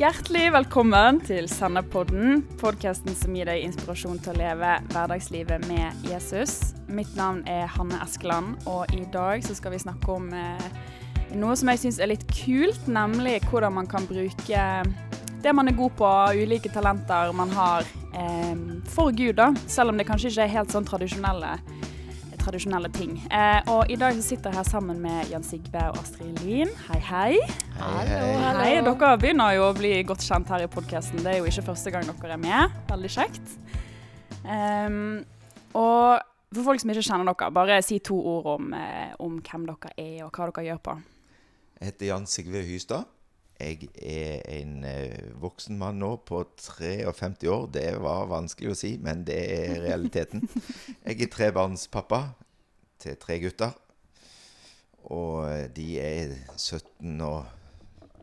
Hjertelig velkommen til Senderpodden, podkasten som gir deg inspirasjon til å leve hverdagslivet med Jesus. Mitt navn er Hanne Eskeland, og i dag skal vi snakke om eh, noe som jeg syns er litt kult, nemlig hvordan man kan bruke det man er god på, ulike talenter man har, eh, for Gud, da. Selv om det kanskje ikke er helt sånn tradisjonelle tradisjonelle ting. Eh, og i dag så sitter jeg her sammen med Jan Sigve og Astrid Lien. Hei, hei. Hei, hei. Hei, Dere begynner jo å bli godt kjent her i podkasten. Det er jo ikke første gang dere er med. Veldig kjekt. Um, og for folk som ikke kjenner dere, bare si to ord om, eh, om hvem dere er, og hva dere gjør på. Jeg heter Jan Sigve Hystad. Jeg er en uh, voksen mann nå på 53 år. Det var vanskelig å si, men det er realiteten. Jeg er trebarnspappa til tre gutter. Og de er 17 og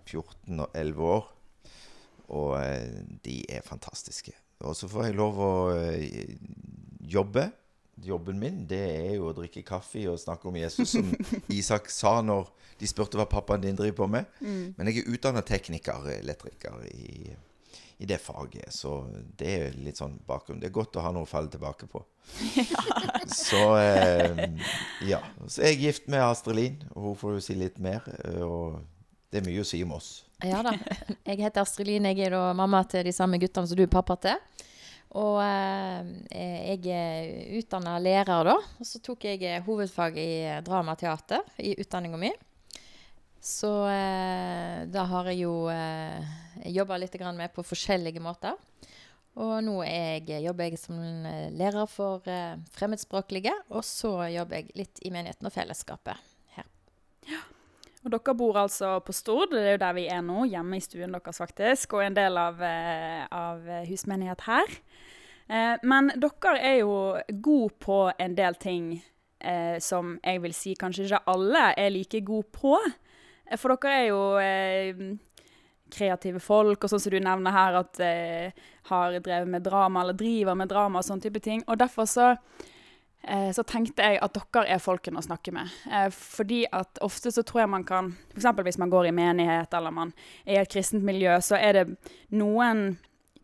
14 og 11 år. Og uh, de er fantastiske. Og så får jeg lov å uh, jobbe jobben min, det er jo å drikke kaffe og snakke om Jesus, som Isak sa når de spurte hva pappaen din driver på med. Mm. Men jeg er utdanna tekniker, elektriker, i, i, det faget. Så det er litt sånn bakgrunn. Det er godt å ha noe å falle tilbake på. Ja. Så eh, ja. Så er gift med Astrid Lien, og hun får jo si litt mer. Og det er mye å si om oss. Ja da. Jeg heter Astrid Lien. Jeg er da mamma til de samme guttene som du er pappa til. Og eh, jeg er utdanna lærer, da. Og så tok jeg eh, hovedfag i dramateater i utdanninga mi. Så eh, da har jeg jo eh, jobba litt med på forskjellige måter. Og nå jeg, jobber jeg som lærer for eh, fremmedspråklige, og så jobber jeg litt i menigheten og fellesskapet her. Ja. Og dere bor altså på Stord, det er jo der vi er nå, hjemme i stuen deres faktisk, og en del av, eh, av husmenighet her. Eh, men dere er jo gode på en del ting eh, som jeg vil si kanskje ikke alle er like gode på. Eh, for dere er jo kreative folk, og sånn som du nevner her, at eh, har drevet med drama, eller driver med drama og sånn type ting. Og derfor så så tenkte jeg at dere er folkene å snakke med. Fordi at ofte så tror jeg man kan F.eks. hvis man går i menighet eller man er i et kristent miljø, så er det noen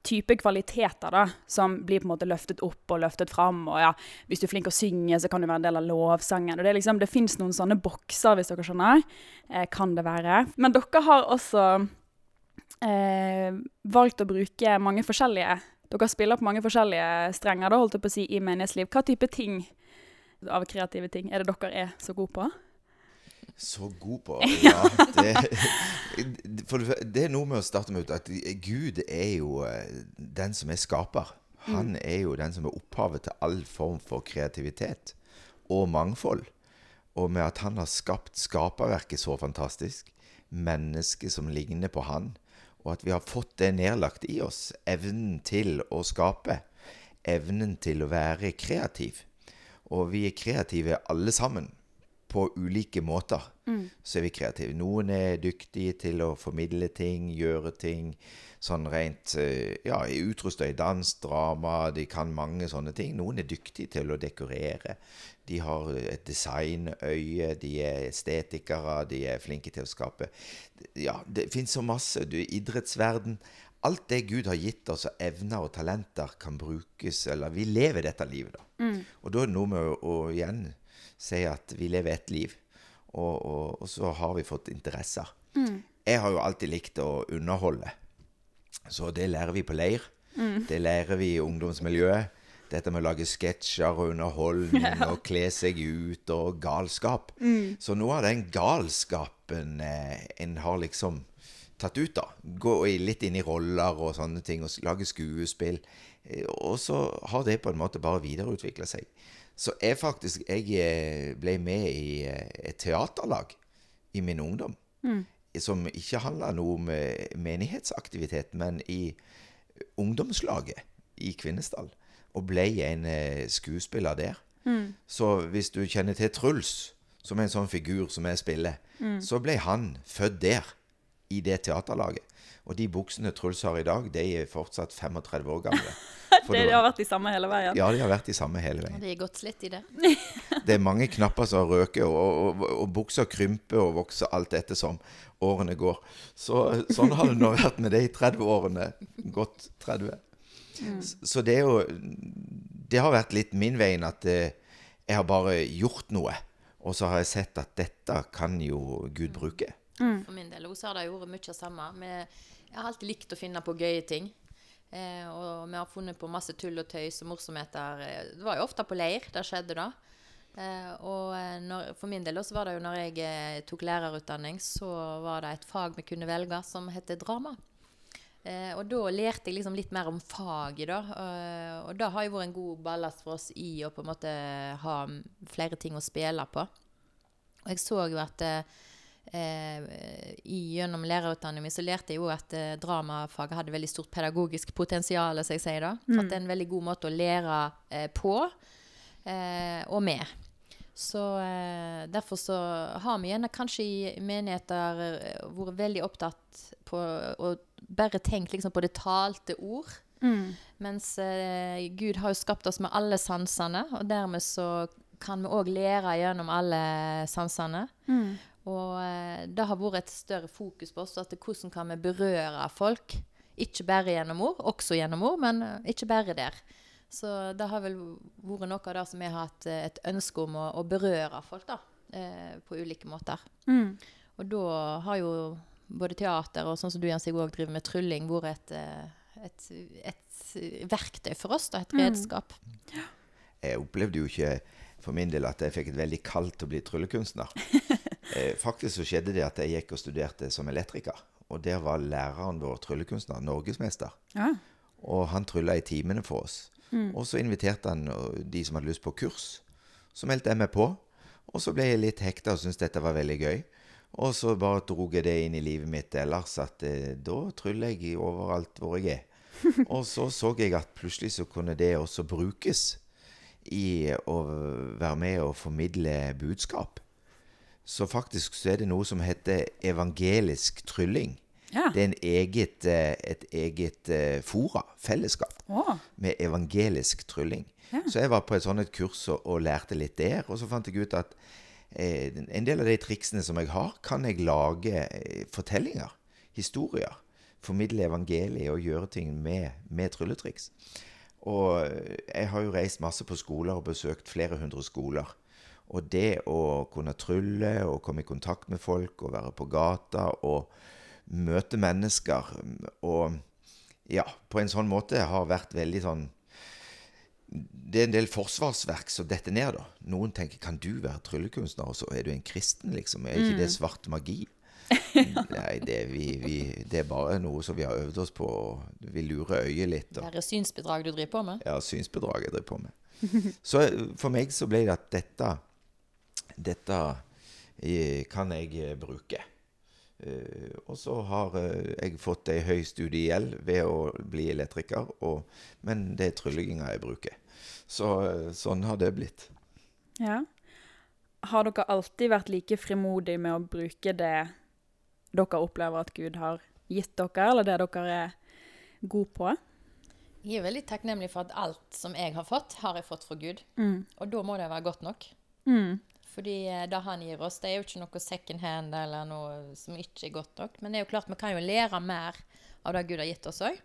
type kvaliteter da, som blir på en måte løftet opp og løftet fram. Og ja, hvis du er flink å synge, så kan du være en del av lovsangen. Og Det, liksom, det fins noen sånne bokser, hvis dere skjønner. Eh, kan det være. Men dere har også eh, valgt å bruke mange forskjellige dere spiller på mange forskjellige strenger da, holdt jeg på å si, i menighetsliv. Hva type ting av kreative ting er det dere er så gode på? Så god på Ja. Det, for det er noe med å starte med at Gud er jo eh, den som er skaper. Han mm. er jo den som er opphavet til all form for kreativitet og mangfold. Og med at han har skapt skaperverket så fantastisk, mennesket som ligner på han, og at vi har fått det nedlagt i oss. Evnen til å skape. Evnen til å være kreativ. Og vi er kreative alle sammen. På ulike måter mm. så er vi kreative. Noen er dyktige til å formidle ting, gjøre ting sånn rent eh, Ja, utrusta i dans, drama, de kan mange sånne ting. Noen er dyktige til å dekorere. De har et designøye, de er estetikere, de er flinke til å skape Ja, det fins så masse. Du, idrettsverden. Alt det Gud har gitt oss av evner og talenter, kan brukes Eller vi lever dette livet, da. Mm. Og da er det noe med å, å, igjen si at vi lever ett liv. Og, og, og, så har vi fått interesser. Mm. Jeg har jo alltid likt å underholde. Så det lærer vi på leir. Mm. Det lærer vi i ungdomsmiljøet. Dette med å lage sketsjer og underholdning ja. og kle seg ut og galskap. Mm. Så noe av den galskapen eh, en har liksom tatt ut, da. Gå litt inn i roller og sånne ting, og lage skuespill. Eh, og så har det på en måte bare videreutvikla seg. Så jeg faktisk Jeg eh, ble med i eh, et teaterlag i min ungdom. Mm. Som ikke handla noe om menighetsaktivitet, men i ungdomslaget i Kvinesdal og ble en eh, skuespiller der. Mm. Så hvis du kjenner til Truls, som er en sånn figur som jeg spiller, mm. så ble han født der, i det teaterlaget. Og de buksene Truls har i dag, de er fortsatt 35 år gamle. Det har vært de samme hele veien. Ja, de har vært de samme hele Og de det er godt slitt i det. Det er mange knapper som røker, og, og, og bukser krymper og vokser alt etter som årene går. Så, sånn har det nå vært med det i 30 årene. Godt 30. Mm. Så det er jo Det har vært litt min vei at eh, jeg har bare gjort noe. Og så har jeg sett at dette kan jo Gud bruke. For min del også har det vært mye det samme. Jeg har alltid likt å finne på gøye ting. Eh, og vi har funnet på masse tull og tøys og morsomheter. Eh, Det var jo ofte på leir det skjedde da. Eh, og eh, når, for min del også var det jo når jeg eh, tok lærerutdanning, så var det et fag vi kunne velge som het drama. Eh, og da lærte jeg liksom litt mer om faget, da. Eh, og det har jo vært en god ballast for oss i å på en måte ha flere ting å spille på. Og jeg så jo at eh, eh, i, gjennom lærerutdanningen min så lærte jeg jo at eh, dramafaget hadde veldig stort pedagogisk potensial, som jeg sier da. At det er en veldig god måte å lære eh, på eh, og med. Så eh, derfor så har vi gjerne kanskje i menigheter eh, vært veldig opptatt på å bare tenke liksom på det talte ord. Mens eh, Gud har jo skapt oss med alle sansene, og dermed så kan vi òg lære gjennom alle sansene. Og eh, det har vært et større fokus på oss, at hvordan kan vi berøre folk? Ikke bare gjennom ord, også gjennom ord, men eh, ikke bare der. Så det har vel vært noe av det som vi har hatt eh, et ønske om å, å berøre folk, da. Eh, på ulike måter. Og da har jo både teater og sånn som du Jens, jeg òg driver med trylling, vært et, et, et verktøy for oss, da. Et redskap. Jeg opplevde jo ikke for min del at jeg fikk et veldig kaldt å bli tryllekunstner. Eh, faktisk så skjedde det at jeg gikk og studerte som elektriker. Og der var læreren vår tryllekunstner, norgesmester. Ja. Og han trylla i timene for oss. Og så inviterte han uh, de som hadde lyst på kurs. Så meldte jeg meg på. Og så ble jeg litt hekta og syntes dette var veldig gøy. Og så bare drog jeg det inn i livet mitt ellers, at eh, da tryller jeg overalt hvor jeg er. Og så så jeg at plutselig så kunne det også brukes i å være med og formidle budskap. Så faktisk så er det noe som heter evangelisk trylling. Ja. Det er en eget, eh, et eget eh, fora, fellesskap, oh. med evangelisk trylling. Så jeg var på et sånt kurs og, og lærte litt der, og så fant jeg ut at eh, en del av de triksene som jeg har, kan jeg lage eh, fortellinger, historier, formidle evangeliet og gjøre ting med, med trylletriks. Og jeg har jo reist masse på skoler og besøkt flere hundre skoler. Og det å kunne trylle og komme i kontakt med folk og være på gata og møte mennesker og ja, på en sånn måte har vært veldig sånn Det er en del forsvarsverk som detter ned, da. Noen tenker 'kan du være tryllekunstner', og så er du en kristen, liksom. Er ikke det svart magi? Nei, det, vi, vi, det er bare noe som vi har øvd oss på. Vi lurer øyet litt. Og, Det er synsbedrag du driver på med. ja, synsbedrag jeg driver på med. Så eh, for meg så ble det at dette Dette eh, kan jeg eh, bruke. Eh, og så har jeg fått ei høy studiegjeld ved å bli elektriker, og, men det er tryllinga jeg bruker. Så sånn har det blitt. Ja. Har dere alltid vært like frimodige med å bruke det dere opplever at Gud har gitt dere, eller det dere er gode på? Jeg er veldig takknemlig for at alt som jeg har fått, har jeg fått fra Gud. Og da må det være godt nok. Fordi eh, det han gir oss, det er jo ikke noe second hand eller noe som ikke er godt nok. Men det er jo klart vi kan jo lære mer av det Gud har gitt oss òg.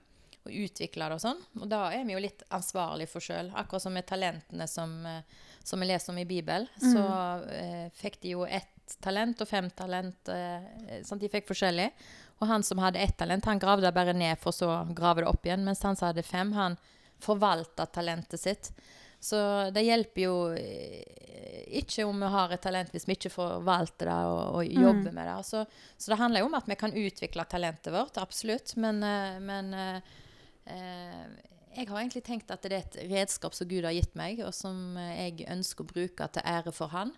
Og utvikle det og sånn. Og da er vi jo litt ansvarlige for sjøl. Akkurat som med talentene som, eh, som vi leser om i Bibelen. Så eh, fikk de jo ett talent og fem talent. Eh, sånn, de fikk forskjellig. Og han som hadde ett talent, han gravde det bare ned for så grave det opp igjen. Mens han som hadde fem, han forvalta talentet sitt. Så det hjelper jo eh, ikke om vi har et talent hvis vi ikke forvalter det og, og jobber med det. Så, så det handler jo om at vi kan utvikle talentet vårt, absolutt. Men, eh, men eh, eh, jeg har egentlig tenkt at det er et redskap som Gud har gitt meg, og som jeg ønsker å bruke til ære for Han.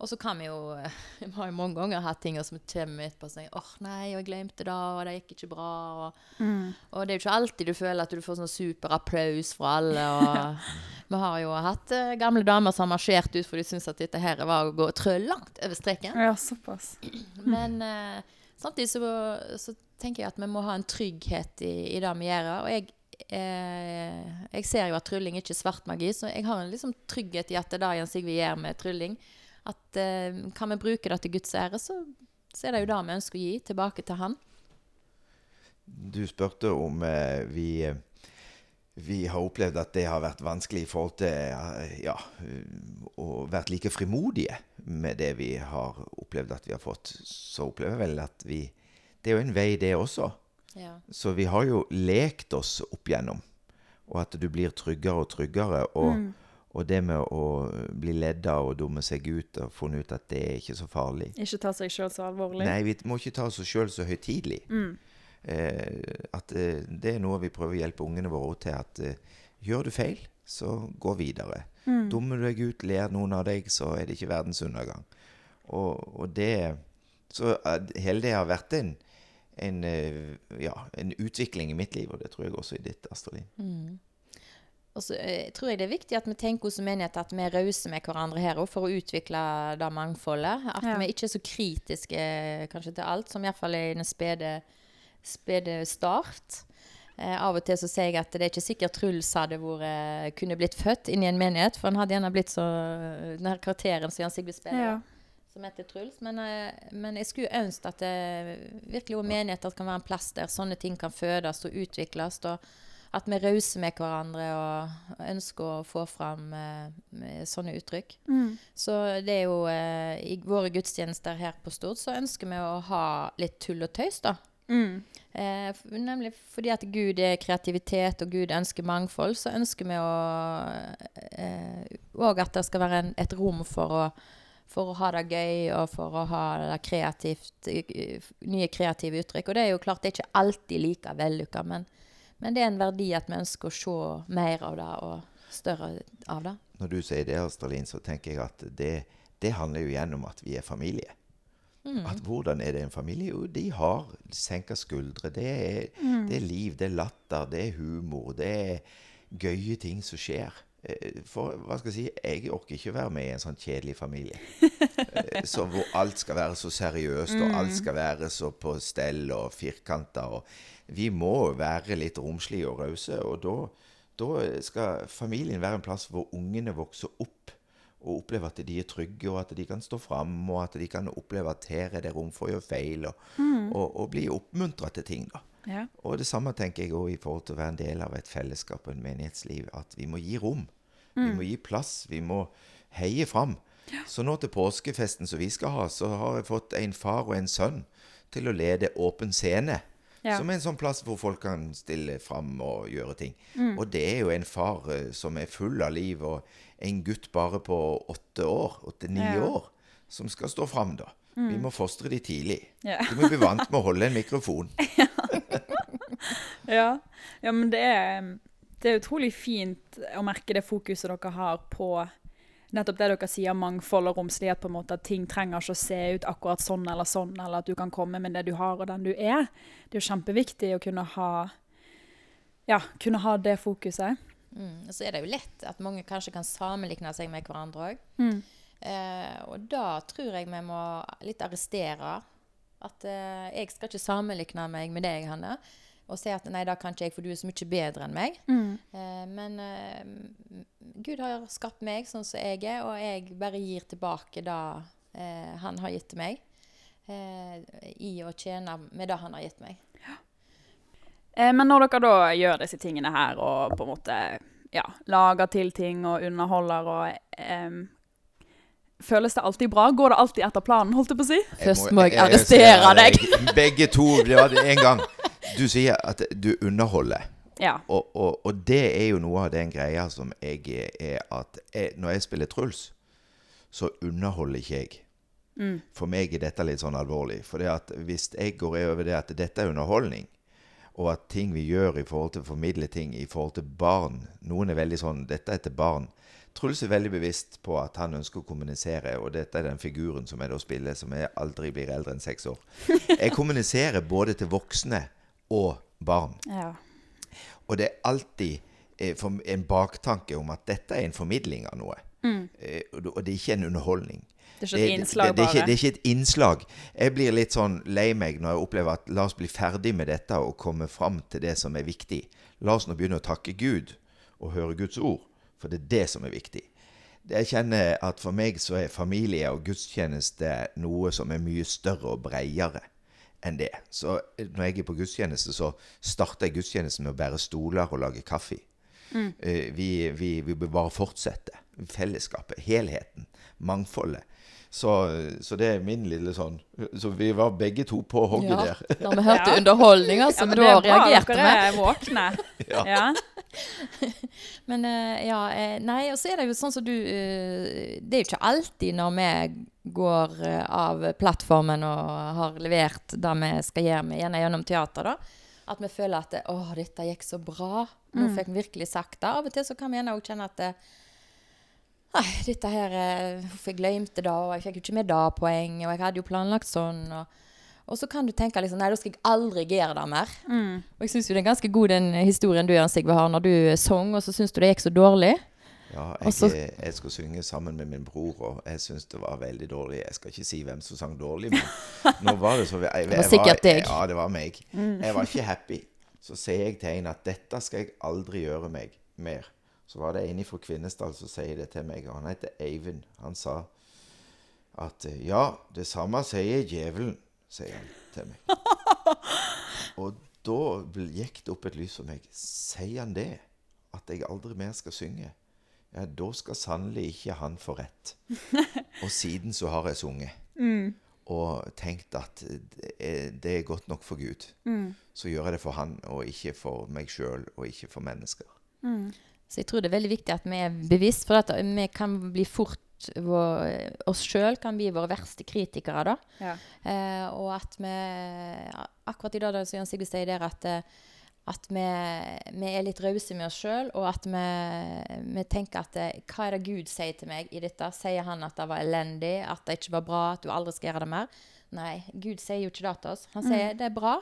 Og så kan vi jo Vi har jo mange ganger hatt ting som kommer etterpå og sier åh nei, jeg glemte det, og det gikk ikke bra. Og, og det er jo ikke alltid du føler at du får sånn super applaus fra alle. Og vi har jo hatt eh, gamle damer som har marsjert ut for de syns at dette her var å gå trø langt over streken. Ja, såpass. Men eh, samtidig så, så tenker jeg at vi må ha en trygghet i, i det vi gjør. Og jeg eh, Jeg ser jo at trylling ikke er svart magi, så jeg har en liksom trygghet i at det er det Jan Sigve gjør med trylling. At eh, kan vi bruke det til Guds ære, så, så er det jo det vi ønsker å gi tilbake til han. Du spurte om eh, vi eh, vi har opplevd at det har vært vanskelig i forhold til eh, ja, å være like frimodige med det vi har opplevd at vi har fått. Så opplever jeg vel at vi Det er jo en vei, det også. Ja. Så vi har jo lekt oss opp gjennom. Og at du blir tryggere og tryggere. Og, og det med å bli ledda og dumme seg ut og funnet ut at det er ikke så farlig. Ikke ta seg sjøl så alvorlig. Nei, vi må ikke ta oss sjøl så høytidelig. Eh, at eh, det er noe vi prøver å hjelpe ungene våre til. At eh, gjør du feil, så gå videre. Dummer du deg ut, ler noen av deg, så er det ikke verdens undergang. Og, og det Så eh, hele det har vært en, en, eh, ja, en utvikling i mitt liv, og det tror jeg også i ditt, Astrid Linn. Og så eh, tror jeg det er viktig at vi tenker hos menighet at vi er rause med hverandre her òg, for å utvikle det mangfoldet. At Ja. vi ikke er så kritiske eh, kanskje til alt, som iallfall er i den spede, spede start. Eh, av og til så sier jeg at det er ikke sikkert Truls hadde vært, eh, kunne blitt født inn i en menighet, for han hadde gjerne blitt så Den her karakteren som Jan Sigve spiller, Ja. som heter Truls. Men, men jeg skulle ønske at det virkelig også menigheter kan være en plass der sånne ting kan fødes og utvikles. og at vi er rause med hverandre og ønsker å få fram eh, sånne uttrykk. Så det er jo eh, I våre gudstjenester her på Stord så ønsker vi å ha litt tull og tøys, da. Eh, nemlig fordi at Gud er kreativitet, og Gud ønsker mangfold, så ønsker vi å òg at det skal være en, et rom for å, for å ha det gøy, og for å ha det kreativt, eh, nye kreative uttrykk. Og det er jo klart, det er ikke alltid like vellykka, men, men det er en verdi at vi ønsker å se mer av det, og større av det. Når du sier det, Astralin, så tenker jeg at det, det handler jo igjen om at vi er familie. At Hvordan er det en familie? Jo, de har senka skuldre. Det er, det er liv, det er latter, det er humor. Det er gøye ting som skjer. Eh, For hva skal jeg si, jeg orker ikke være med i en sånn kjedelig familie. Eh, Så hvor alt skal være så seriøst, og alt skal være så på stell og firkanta. Vi må være litt romslige og rause, og da, da skal familien være en plass hvor ungene vokser opp og opplever at de er trygge, og at de kan stå fram, og at de kan oppleve at her er det rom for å gjøre feil, og, og, og bli oppmuntra til ting. da. Ja. Og det samme tenker jeg òg i forhold til å være en del av et fellesskap og en menighetsliv. At vi må gi rom. Vi må gi plass. Vi må heie fram. Så nå til påskefesten som vi skal ha, så har jeg fått en far og en sønn til å lede Åpen scene. Ja. Som er en sånn plass hvor folk kan stille fram og gjøre ting. Og det er jo en far eh, som er full av liv, og en gutt bare på åtte år, åtte-ni Ja. år, som skal stå fram, da. Vi må fostre de tidlig. Ja. De må bli vant med å holde en mikrofon. Ja, ja men det er, det er utrolig fint å merke det fokuset dere har på nettopp det dere sier, mangfold og romslighet, på en måte, at ting trenger ikke å se ut akkurat sånn eller sånn, eller at du kan komme med det du har og den du er. Det er jo kjempeviktig å kunne ha, ja, kunne ha det fokuset. Mm. Og så er det jo lett at mange kanskje kan sammenligne seg med hverandre òg. Mm. Eh, og da tror jeg vi må litt arrestere. At eh, jeg skal ikke sammenligne meg med deg, Hanne. Og si at nei, da kan ikke jeg, for du er så mye bedre enn meg. Eh, men eh, Gud har skapt meg sånn som jeg er, og jeg bare gir tilbake det eh, han har gitt til meg. Eh, I å tjene med det han har gitt meg. Eh, men når dere da gjør disse tingene her, og på en måte ja, lager til ting og underholder og Føles det alltid bra? Går det alltid etter planen, holdt jeg på å si? Først må jeg arrestere deg. Begge to. Det var det en gang. Du sier at du underholder. Ja. Og, og, og det er jo noe av den greia som jeg er, at jeg, når jeg spiller Truls, så underholder ikke jeg. For meg er dette litt sånn alvorlig. For hvis jeg går over det at dette er underholdning, og at ting vi gjør i forhold til å formidle ting i forhold til barn Noen er veldig sånn Dette er til barn. Truls er veldig bevisst på at han ønsker å kommunisere, og dette er den figuren som jeg da spiller, som jeg aldri blir eldre enn seks år. Jeg kommuniserer både til voksne og barn. ja. Og det er alltid eh, en baktanke om at dette er en formidling av noe. Eh, og det- er ikke en underholdning. Det er innslag, det, det, er ikke, det er ikke et innslag. Jeg blir litt sånn lei meg når jeg opplever at la oss bli ferdig med dette og komme fram til det som er viktig. La oss nå begynne å takke Gud og høre Guds ord, for det er det som er viktig. Jeg kjenner at for meg så er familie og gudstjeneste noe som er mye større og bredere enn det. Så når jeg er på gudstjeneste, så starter jeg gudstjenesten med å bære stoler og lage kaffe. Mm. Vi, vi, vi bør bare fortsette. Fellesskapet, helheten, mangfoldet. Så, så det er min lille sånn Så vi var begge to på hogget Ja, der. når vi hørte Ja. underholdning, som Ja, men da er reagerte dere er våkne. Ja. ja. Men eh, ja, eh, nei, og så er det jo sånn som du eh, Det er jo ikke alltid når vi går eh, av plattformen og har levert det vi skal gjøre, med, gjerne gjennom teater, da, at vi føler at det, 'Å, dette gikk så bra'. Nå fikk vi virkelig sagt det. Av og til så kan vi gjerne òg kjenne at det, Nei, dette her eh, Hvorfor jeg glemte det, og jeg fikk jo ikke med det poenget, og jeg hadde jo planlagt sånn. og og så kan du tenke liksom, nei, da skal jeg aldri gjøre det mer. Og jeg syns jo det er ganske god den historien du Jan Sigve har når du sang, og så syns du det gikk så dårlig. Ja, jeg, så- jeg, jeg skulle synge sammen med min bror, og jeg syntes det var veldig dårlig. Jeg skal ikke si hvem som sang dårlig, men nå var det så jeg, jeg, Det var sikkert deg. Ja, det var meg. Jeg var ikke happy. Så sier jeg til en at dette skal jeg aldri gjøre meg mer. Så var det en fra Kvinesdal som sier det til meg, og han heter Eivind. Han sa at eh, ja, det samme sier djevelen, sier han til meg. Og da gikk det opp et lys for meg. Sier han det? At jeg aldri mer skal synge? Ja, da skal sannelig ikke han få rett. Og siden så har jeg sunget. Og tenkt at det er, godt nok for Gud. Så gjør jeg det for han, og ikke for meg sjøl, og ikke for mennesker. Så jeg tror det er veldig viktig at vi er bevisst, for at vi kan bli fort vår, Oss sjøl kan bli våre verste kritikere, da. Ja. Eh, og at vi Akkurat i dag, da, som Jan Sigurd sier der, at, eh, at vi, vi er litt rause med oss sjøl, og at vi, vi tenker at det, Hva er det Gud sier til meg i dette? Sier han at det var elendig, at det ikke var bra, at du aldri skal gjøre det mer? Nei, Gud sier jo ikke det til oss. Han sier det er bra.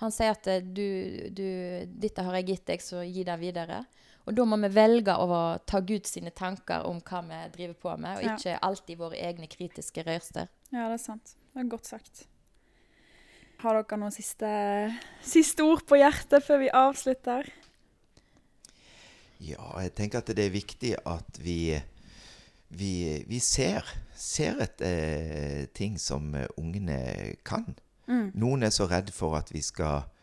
Han sier at eh, du, du, dette har jeg gitt deg, så gi det videre. Og da må vi velge å ta Guds tanker om hva vi driver på med, og ikke alltid våre egne kritiske røyster. ja, det er sant. Det er godt sagt. Har dere noen siste, siste ord på hjertet før vi avslutter? Ja, jeg tenker at det er viktig at vi, vi, vi ser, ser etter ting som eh, ungene kan. Noen er så redd for at vi skal eh,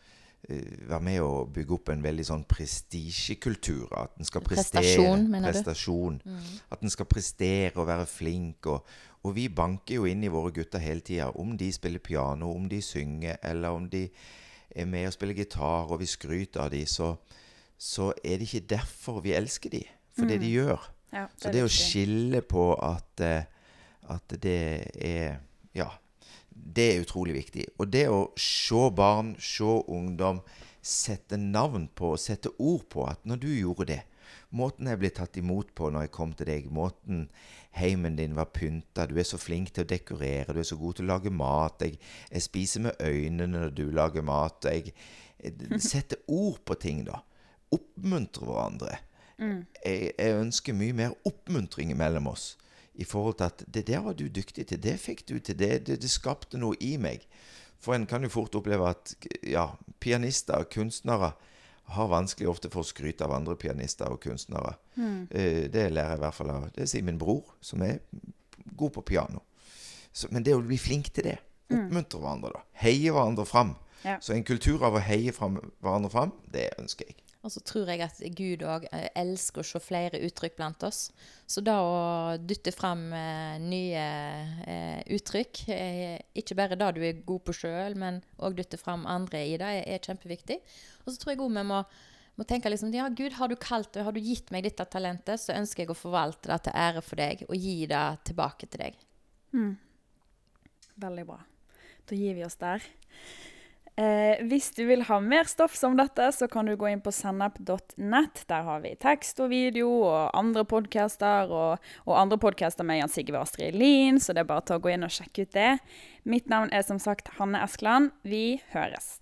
være med å bygge opp en veldig sånn prestisjekultur. At den skal prestere. Prestasjon, mener du? Mm. At en skal prestere og være flink. Og, og vi banker jo inn i våre gutter hele tida. Om de spiller piano, om de synger, eller om de er med og spiller gitar, og vi skryter av de, så, så er det ikke derfor vi elsker de. For det de gjør. Ja, Så det å skille på at, eh, at det er Ja. Det er utrolig viktig. Og det å se barn, se ungdom, sette navn på, sette ord på at når du gjorde det Måten jeg ble tatt imot på når jeg kom til deg, måten heimen din var pynta Du er så flink til å dekorere, du er så god til å lage mat. Jeg, jeg spiser med øynene når du lager mat. Jeg, jeg setter ord på ting, da. Oppmuntrer hverandre. Jeg, jeg ønsker mye mer oppmuntring mellom oss. I forhold til at det der var du dyktig til, det fikk du til, det, det, det skapte noe i meg. For en kan jo fort oppleve at ja, pianister, kunstnere, har vanskelig ofte for å skryte av andre pianister og kunstnere. Mm. det lærer jeg i hvert fall av Det sier min bror, som er god på piano. Så, men det å bli flink til det, oppmuntre hverandre, da. Heie hverandre fram. Ja. Så en kultur av å heie fram, hverandre fram, det ønsker jeg. Og så tror jeg at Gud òg elsker å se flere uttrykk blant oss. Så da å dytte fram eh, nye eh, uttrykk, eh, ikke bare det du er god på sjøl, men òg dytte fram andre i det, er, kjempeviktig. Og så tror jeg òg vi må, må tenke liksom Ja, Gud, har du kalt har du gitt meg dette talentet, så ønsker jeg å forvalte det til ære for deg, og gi det tilbake til deg. Veldig bra. Da gir vi oss der. Eh, hvis du vil ha mer stoff som dette, så kan du gå inn på sennep.nett. Der har vi tekst og video og andre podcaster, og, og andre podcaster med Jan Sigve og Astrid Lien, så det er bare å gå inn og sjekke ut det. Mitt navn er som sagt Hanne Eskeland. Vi høres.